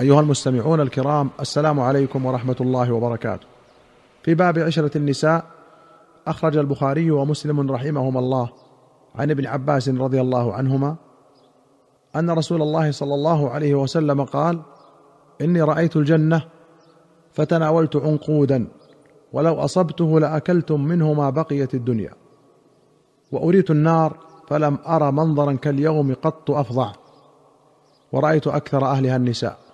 أيها المستمعون الكرام السلام عليكم ورحمة الله وبركاته. في باب عشرة النساء أخرج البخاري ومسلم رحمهما الله عن ابن عباس رضي الله عنهما أن رسول الله صلى الله عليه وسلم قال: إني رأيت الجنة فتناولت عنقودا ولو أصبته لأكلتم منه ما بقيت الدنيا. وأريت النار فلم أر منظرا كاليوم قط أفظع ورأيت أكثر أهلها النساء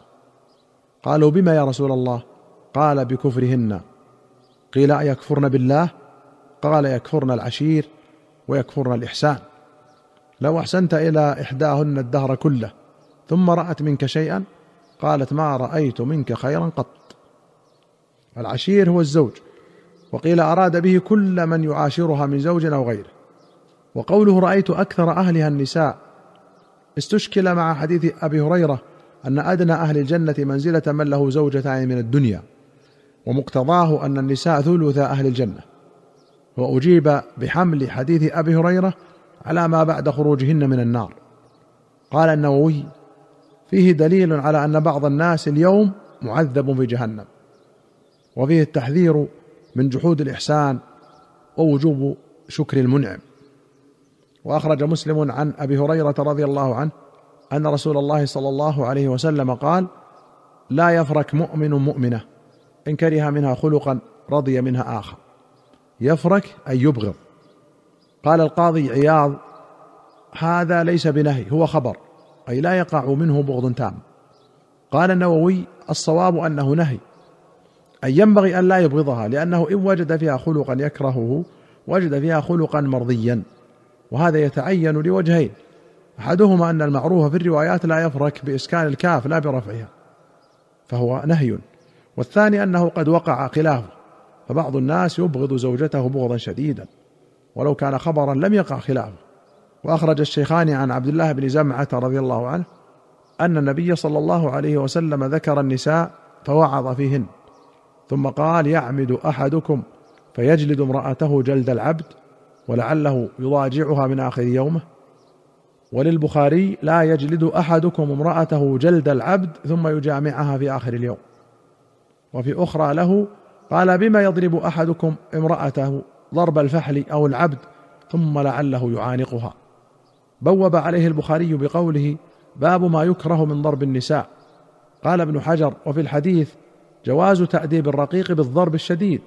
قالوا بما يا رسول الله؟ قال بكفرهن. قيل أيكفرن بالله؟ قال يكفرن العشير ويكفرن الإحسان. لو أحسنت إلى إحداهن الدهر كله ثم رأت منك شيئا؟ قالت ما رأيت منك خيرا قط. العشير هو الزوج وقيل أراد به كل من يعاشرها من زوج أو غيره. وقوله رأيت أكثر أهلها النساء استشكل مع حديث أبي هريرة أن أدنى أهل الجنة منزلة من له زوجتان من الدنيا ومقتضاه أن النساء ثلث أهل الجنة. وأجيب بحمل حديث أبي هريرة على ما بعد خروجهن من النار. قال النووي فيه دليل على أن بعض الناس اليوم معذب في جهنم وفيه التحذير من جحود الإحسان ووجوب شكر المنعم. وأخرج مسلم عن أبي هريرة رضي الله عنه أن رسول الله صلى الله عليه وسلم قال لا يفرك مؤمن مؤمنة إن كره منها خلقا رضي منها آخر. يفرك أي يبغض. قال القاضي عياض هذا ليس بنهي هو خبر أي لا يقع منه بغض تام. قال النووي الصواب أنه نهي أي ينبغي أن لا يبغضها لأنه إن وجد فيها خلقا يكرهه وجد فيها خلقا مرضيا وهذا يتعين لوجهين. أحدهما أن المعروف في الروايات لا يفرك بإسكان الكاف لا برفعها فهو نهي والثاني أنه قد وقع خلافه فبعض الناس يبغض زوجته بغضا شديدا ولو كان خبرا لم يقع خلافه. وأخرج الشيخان عن عبد الله بن زمعة رضي الله عنه أن النبي صلى الله عليه وسلم ذكر النساء فوعظ فيهن ثم قال يعمد أحدكم فيجلد امرأته جلد العبد ولعله يضاجعها من آخر يومه وللبخاري لا يجلد أحدكم امرأته جلد العبد ثم يجامعها في آخر اليوم. وفي أخرى له قال بما يضرب أحدكم امرأته ضرب الفحل أو العبد ثم لعله يعانقها. بوب عليه البخاري بقوله باب ما يكره من ضرب النساء. قال ابن حجر وفي الحديث جواز تأديب الرقيق بالضرب الشديد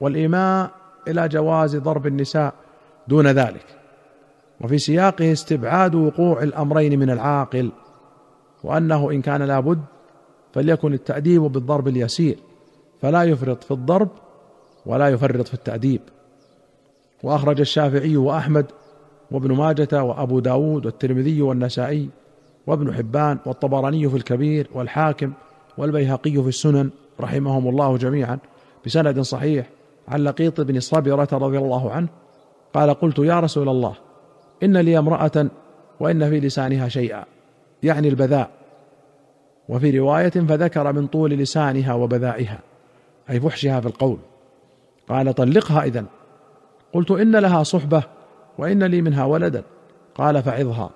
والإيماء إلى جواز ضرب النساء دون ذلك. وفي سياقه استبعاد وقوع الأمرين من العاقل وأنه إن كان لابد فليكن التأديب بالضرب اليسير فلا يفرط في الضرب ولا يفرط في التأديب. وأخرج الشافعي وأحمد وابن ماجة وأبو داود والترمذي والنسائي وابن حبان والطبراني في الكبير والحاكم والبيهقي في السنن رحمهم الله جميعا بسند صحيح عن لقيط بن صبرة رضي الله عنه قال قلت يا رسول الله إن لي امرأة وإن في لسانها شيئا يعني البذاء. وفي رواية فذكر من طول لسانها وبذائها أي فحشها في القول. قال طلقها إذن. قلت إن لها صحبة وإن لي منها ولدا. قال فعظها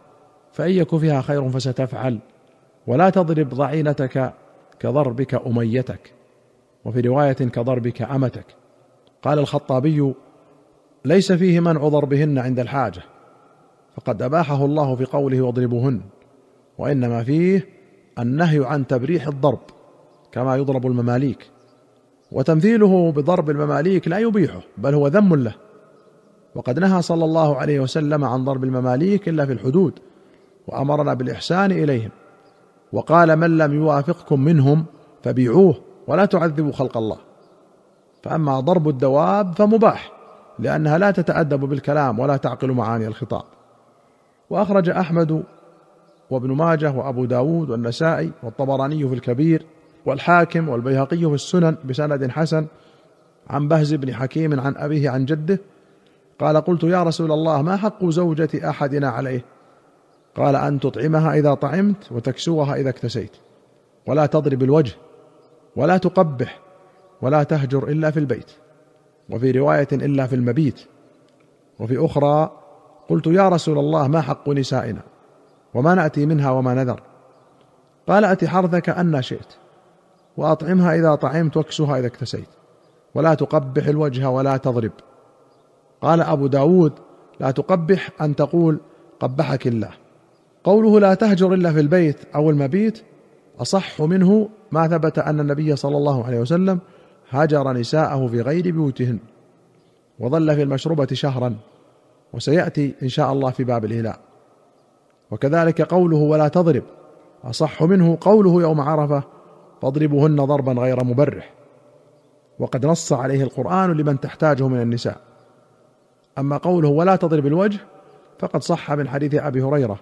فإن يك فيها خير فستفعل. ولا تضرب ضعينتك كضربك أميتك. وفي رواية كضربك أمتك. قال الخطابي ليس فيه منع ضربهن عند الحاجة. فقد أباحه الله في قوله واضربوهن وإنما فيه النهي عن تبريح الضرب كما يضرب المماليك وتمثيله بضرب المماليك لا يبيحه بل هو ذم له. وقد نهى صلى الله عليه وسلم عن ضرب المماليك إلا في الحدود وأمرنا بالإحسان إليهم وقال من لم يوافقكم منهم فبيعوه ولا تعذبوا خلق الله. فأما ضرب الدواب فمباح لأنها لا تتأدب بالكلام ولا تعقل معاني الخطاب. وأخرج أحمد وابن ماجه وأبو داود والنسائي والطبراني في الكبير والحاكم والبيهقي في السنن بسند حسن عن بهز بن حكيم عن أبيه عن جده قال قلت يا رسول الله ما حق زوجة أحدنا عليه؟ قال أن تطعمها إذا طعمت وتكسوها إذا اكتسيت ولا تضرب الوجه ولا تقبح ولا تهجر إلا في البيت وفي رواية إلا في المبيت وفي أخرى قلت يا رسول الله ما حق نسائنا؟ وما نأتي منها وما نذر. قال أت حرثك أن شئت وأطعمها إذا طعمت واكسها إذا اكتسيت ولا تقبح الوجه ولا تضرب. قال أبو داود لا تقبح أن تقول قبحك الله. قوله لا تهجر إلا في البيت أو المبيت أصح منه ما ثبت أن النبي صلى الله عليه وسلم هجر نساءه في غير بيوتهن وظل في المشروبة شهرا. وسيأتي إن شاء الله في باب الإيلاء وكذلك قوله ولا تضرب أصح منه قوله يوم عرفة فاضربوهن ضربا غير مبرح وقد نص عليه القرآن لمن تحتاجه من النساء. أما قوله ولا تضرب الوجه فقد صح من حديث أبي هريرة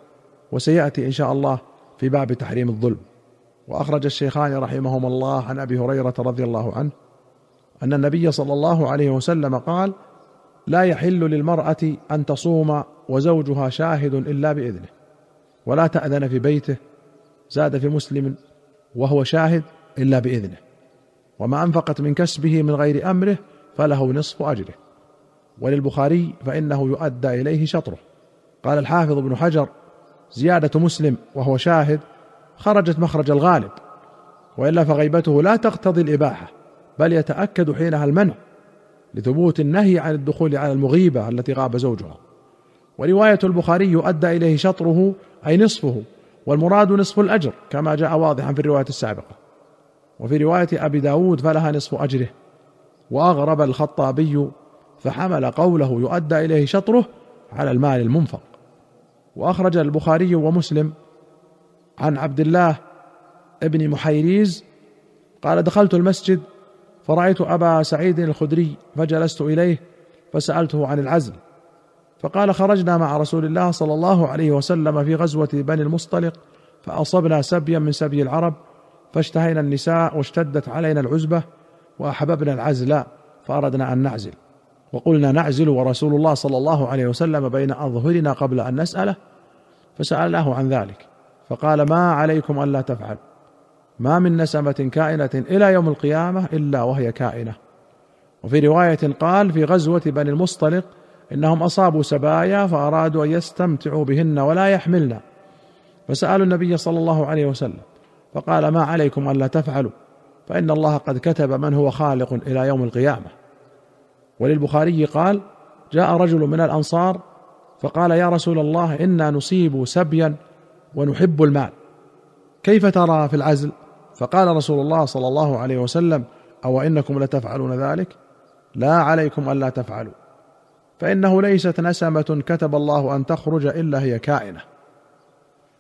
وسيأتي إن شاء الله في باب تحريم الظلم. وأخرج الشيخان رحمهما الله عن أبي هريرة رضي الله عنه أن النبي صلى الله عليه وسلم قال لا يحل للمرأة أن تصوم وزوجها شاهد إلا بإذنه ولا تأذن في بيته زاد في مسلم وهو شاهد إلا بإذنه وما أنفقت من كسبه من غير أمره فله نصف أجره. وللبخاري فإنه يؤدى إليه شطره. قال الحافظ ابن حجر زيادة مسلم وهو شاهد خرجت مخرج الغالب وإلا فغيبته لا تقتضي الإباحة بل يتأكد حينها المنع. لثبوت النهي عن الدخول على المغيبة التي غاب زوجها. ورواية البخاري يؤدى إليه شطره أي نصفه والمراد نصف الأجر كما جاء واضحا في الرواية السابقة. وفي رواية أبي داود فلها نصف أجره. وأغرب الخطابي فحمل قوله يؤدى إليه شطره على المال المنفق. وأخرج البخاري ومسلم عن عبد الله ابن محيريز قال دخلت المسجد فرأيت أبا سعيد الخدري فجلست إليه فسألته عن العزل فقال خرجنا مع رسول الله صلى الله عليه وسلم في غزوة بني المصطلق فأصبنا سبيا من سبي العرب فاشتهينا النساء واشتدت علينا العزبة وأحببنا العزل فأردنا أن نعزل. وقلنا نعزل ورسول الله صلى الله عليه وسلم بين أظهرنا قبل أن نسأله فسألناه عن ذلك فقال ما عليكم ألا تفعل ما من نسمة كائنة إلى يوم القيامة إلا وهي كائنة. وفي رواية قال في غزوة بني المصطلق إنهم أصابوا سبايا فأرادوا أن يستمتعوا بهن ولا يحملن. فسألوا النبي صلى الله عليه وسلم فقال ما عليكم ألا تفعلوا؟ فإن الله قد كتب من هو خالق إلى يوم القيامة. وللبخاري قال جاء رجل من الأنصار فقال يا رسول الله إنا نصيب سبيا ونحب المال. كيف ترى في العزل؟ فقال رسول الله صلى الله عليه وسلم أو إنكم لتفعلون ذلك؟ لا عليكم ألا تفعلوا. فإنه ليست نسمة كتب الله أن تخرج إلا هي كائنة.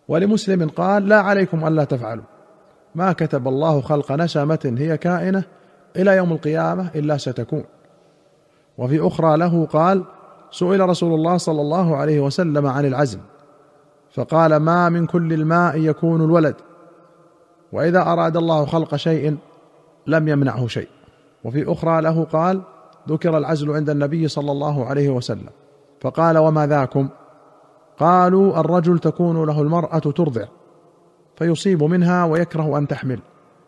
ولمسلم قال لا عليكم ألا تفعلوا. ما كتب الله خلق نسمة هي كائنة إلى يوم القيامة إلا ستكون. وفي أخرى له قال سئل رسول الله صلى الله عليه وسلم عن العزم فقال ما من كل الماء يكون الولد وإذا أراد الله خلق شيء لم يمنعه شيء. وفي أخرى له قال ذكر العزل عند النبي صلى الله عليه وسلم. فقال وما ذاكم؟ قالوا الرجل تكون له المرأة ترضع فيصيب منها ويكره أن تحمل.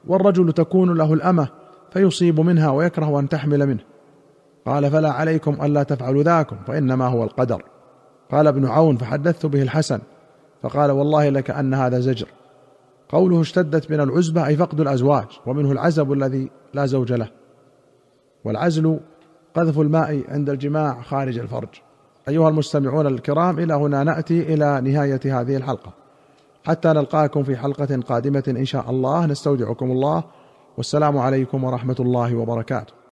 والرجل تكون له الأمة فيصيب منها ويكره أن تحمل منه. قال فلا عليكم ألا تفعلوا ذاكم فإنما هو القدر. قال ابن عون فحدثت به الحسن. فقال والله لكأن هذا زجر. قوله اشتدت من العزبة أي فقد الأزواج ومنه العزب الذي لا زوج له. والعزل قذف الماء عند الجماع خارج الفرج. أيها المستمعون الكرام إلى هنا نأتي إلى نهاية هذه الحلقة. حتى نلقاكم في حلقة قادمة إن شاء الله. نستودعكم الله. والسلام عليكم ورحمة الله وبركاته.